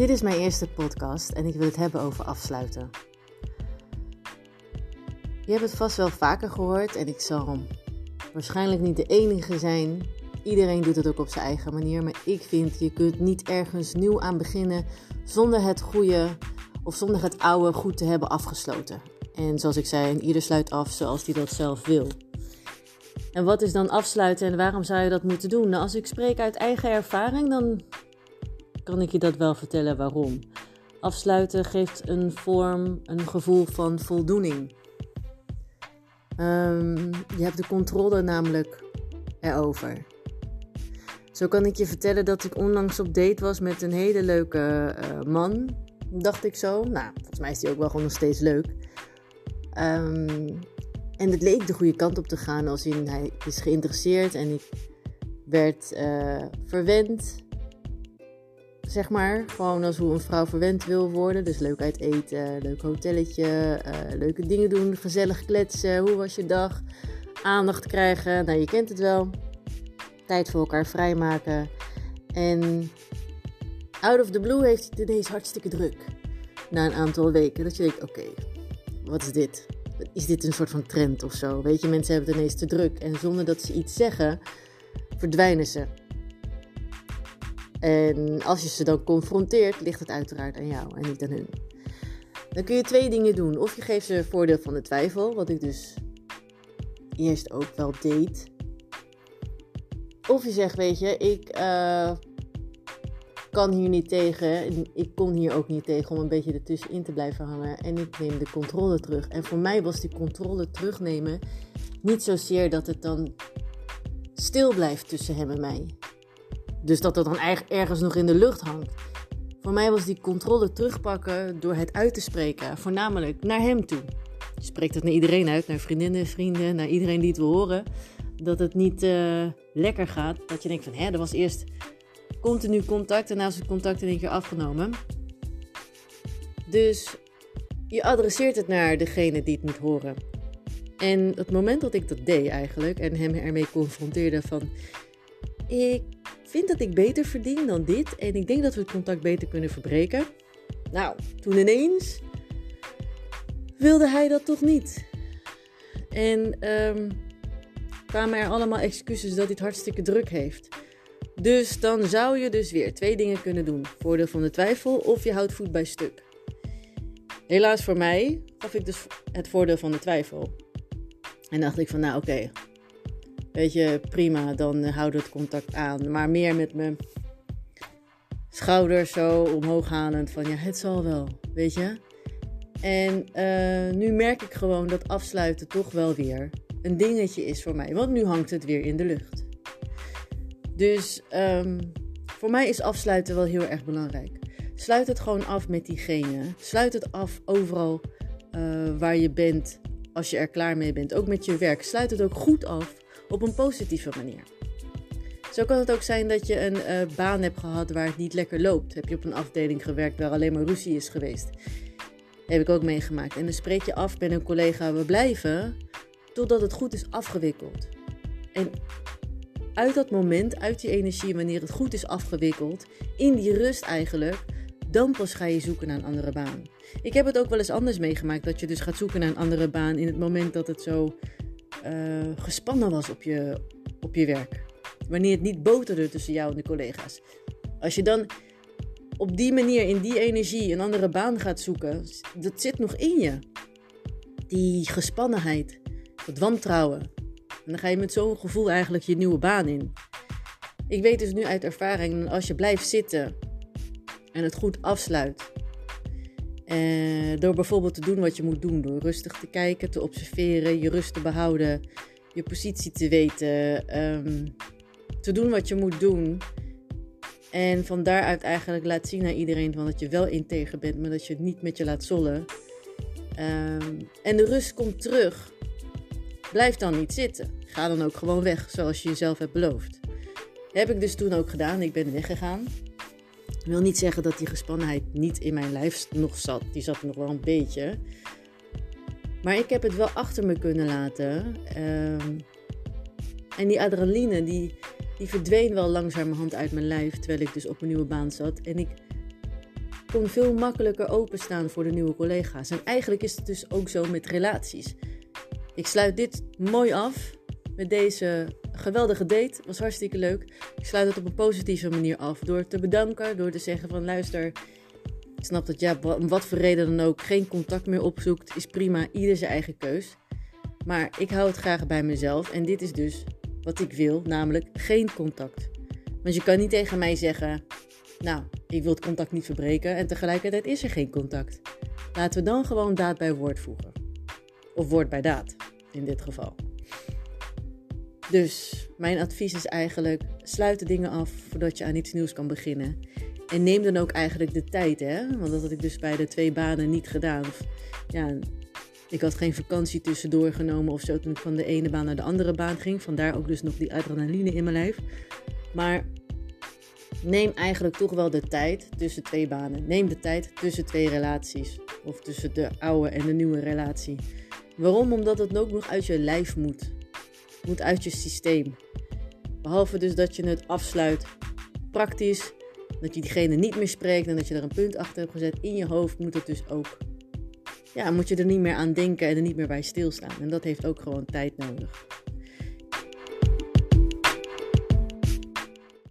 Dit is mijn eerste podcast en ik wil het hebben over afsluiten. Je hebt het vast wel vaker gehoord en ik zal waarschijnlijk niet de enige zijn. Iedereen doet het ook op zijn eigen manier, maar ik vind je kunt niet ergens nieuw aan beginnen zonder het goede of zonder het oude goed te hebben afgesloten. En zoals ik zei, ieder sluit af zoals hij dat zelf wil. En wat is dan afsluiten en waarom zou je dat moeten doen? Nou, als ik spreek uit eigen ervaring, dan kan ik je dat wel vertellen waarom. Afsluiten geeft een vorm, een gevoel van voldoening. Ehm, je hebt de controle namelijk erover. Zo kan ik je vertellen dat ik onlangs op date was met een hele leuke uh, man. Dacht ik zo. Nou, volgens mij is hij ook wel gewoon nog steeds leuk. Um, en het leek de goede kant op te gaan, als hij is geïnteresseerd en ik werd uh, verwend. Zeg maar, gewoon als hoe een vrouw verwend wil worden. Dus leuk uit eten, leuk hotelletje, uh, leuke dingen doen, gezellig kletsen. Hoe was je dag? Aandacht krijgen, nou je kent het wel. Tijd voor elkaar vrijmaken. En out of the blue heeft hij ineens hartstikke druk. Na een aantal weken. Dat je denkt, oké, wat is dit? is dit een soort van trend of zo? Weet je, mensen hebben het ineens te druk. En zonder dat ze iets zeggen, verdwijnen ze. En als je ze dan confronteert, ligt het uiteraard aan jou en niet aan hun. Dan kun je twee dingen doen. Of je geeft ze voordeel van de twijfel, wat ik dus eerst ook wel deed. Of je zegt, weet je, ik uh, kan hier niet tegen. Ik kon hier ook niet tegen om een beetje ertussenin te blijven hangen. En ik neem de controle terug. En voor mij was die controle terugnemen niet zozeer dat het dan stil blijft tussen hem en mij. Dus dat het dan ergens nog in de lucht hangt. Voor mij was die controle terugpakken door het uit te spreken. Voornamelijk naar hem toe. Je spreekt het naar iedereen uit, naar vriendinnen, vrienden, naar iedereen die het wil horen. Dat het niet uh, lekker gaat. Dat je denkt van, hè, er was eerst continu contact en naast het contact in één keer afgenomen. Dus je adresseert het naar degene die het moet horen. En het moment dat ik dat deed eigenlijk en hem ermee confronteerde van ik vind dat ik beter verdien dan dit en ik denk dat we het contact beter kunnen verbreken. Nou, toen ineens wilde hij dat toch niet. En um, kwamen er allemaal excuses dat hij het hartstikke druk heeft. Dus dan zou je dus weer twee dingen kunnen doen. Voordeel van de twijfel of je houdt voet bij stuk. Helaas voor mij gaf ik dus het voordeel van de twijfel. En dacht ik van nou oké, weet je prima, dan houden we het contact aan. Maar meer met mijn schouders zo omhoog halend van ja het zal wel, weet je. En uh, nu merk ik gewoon dat afsluiten toch wel weer een dingetje is voor mij. Want nu hangt het weer in de lucht. Dus um, voor mij is afsluiten wel heel erg belangrijk. Sluit het gewoon af met diegene. Sluit het af overal uh, waar je bent als je er klaar mee bent. Ook met je werk. Sluit het ook goed af op een positieve manier. Zo kan het ook zijn dat je een uh, baan hebt gehad waar het niet lekker loopt. Heb je op een afdeling gewerkt waar alleen maar ruzie is geweest. Heb ik ook meegemaakt. En dan spreek je af met een collega, we blijven totdat het goed is afgewikkeld. En uit dat moment, uit die energie, wanneer het goed is afgewikkeld, in die rust eigenlijk, dan pas ga je zoeken naar een andere baan. Ik heb het ook wel eens anders meegemaakt, dat je dus gaat zoeken naar een andere baan in het moment dat het zo uh, gespannen was op je, op je werk. Wanneer het niet boterde tussen jou en de collega's. Als je dan op die manier, in die energie, een andere baan gaat zoeken, dat zit nog in je. Die gespannenheid, dat wantrouwen, en dan ga je met zo'n gevoel eigenlijk je nieuwe baan in. Ik weet dus nu uit ervaring, als je blijft zitten en het goed afsluit, eh, door bijvoorbeeld te doen wat je moet doen, door rustig te kijken, te observeren, je rust te behouden, je positie te weten, ehm, te doen wat je moet doen. En van daaruit eigenlijk laat zien naar iedereen van dat je wel integer bent, maar dat je het niet met je laat zollen. Um, en de rust komt terug Blijf dan niet zitten. Ga dan ook gewoon weg, zoals je jezelf hebt beloofd. heb ik dus toen ook gedaan. Ik ben weggegaan. Ik wil niet zeggen dat die gespannenheid niet in mijn lijf nog zat. Die zat nog wel een beetje. Maar ik heb het wel achter me kunnen laten. Ehm, en die adrenaline, die, die verdween wel langzamerhand uit mijn lijf. Terwijl ik dus op een nieuwe baan zat. En ik kon veel makkelijker openstaan voor de nieuwe collega's. En eigenlijk is het dus ook zo met relaties. Ik sluit dit mooi af met deze geweldige date. Was hartstikke leuk. Ik sluit het op een positieve manier af. Door te bedanken, door te zeggen van luister. Ik snap dat ja, om wat voor reden dan ook geen contact meer opzoekt. Is prima, ieder zijn eigen keus. Maar ik hou het graag bij mezelf. En dit is dus wat ik wil, namelijk geen contact. Want je kan niet tegen mij zeggen, nou, ik wil het contact niet verbreken en tegelijkertijd is er geen contact. Laten we dan gewoon daad bij woord voegen. Of woord bij daad, in dit geval. Dus mijn advies is eigenlijk: sluit de dingen af voordat je aan iets nieuws kan beginnen. En neem dan ook eigenlijk de tijd, hè? Want dat had ik dus bij de twee banen niet gedaan. ja, ik had geen vakantie tussendoor genomen of zo toen ik van de ene baan naar de andere baan ging. Vandaar ook dus nog die adrenaline in mijn lijf. Maar neem eigenlijk toch wel de tijd tussen twee banen. Neem de tijd tussen twee relaties. Of tussen de oude en de nieuwe relatie. Waarom? Omdat het ook nog uit je lijf moet. Moet uit je systeem. Behalve dus dat je het afsluit praktisch. Dat je diegene niet meer spreekt en dat je er een punt achter hebt gezet. In je hoofd moet het dus ook. Ja, moet je er niet meer aan denken en er niet meer bij stilstaan. En dat heeft ook gewoon tijd nodig.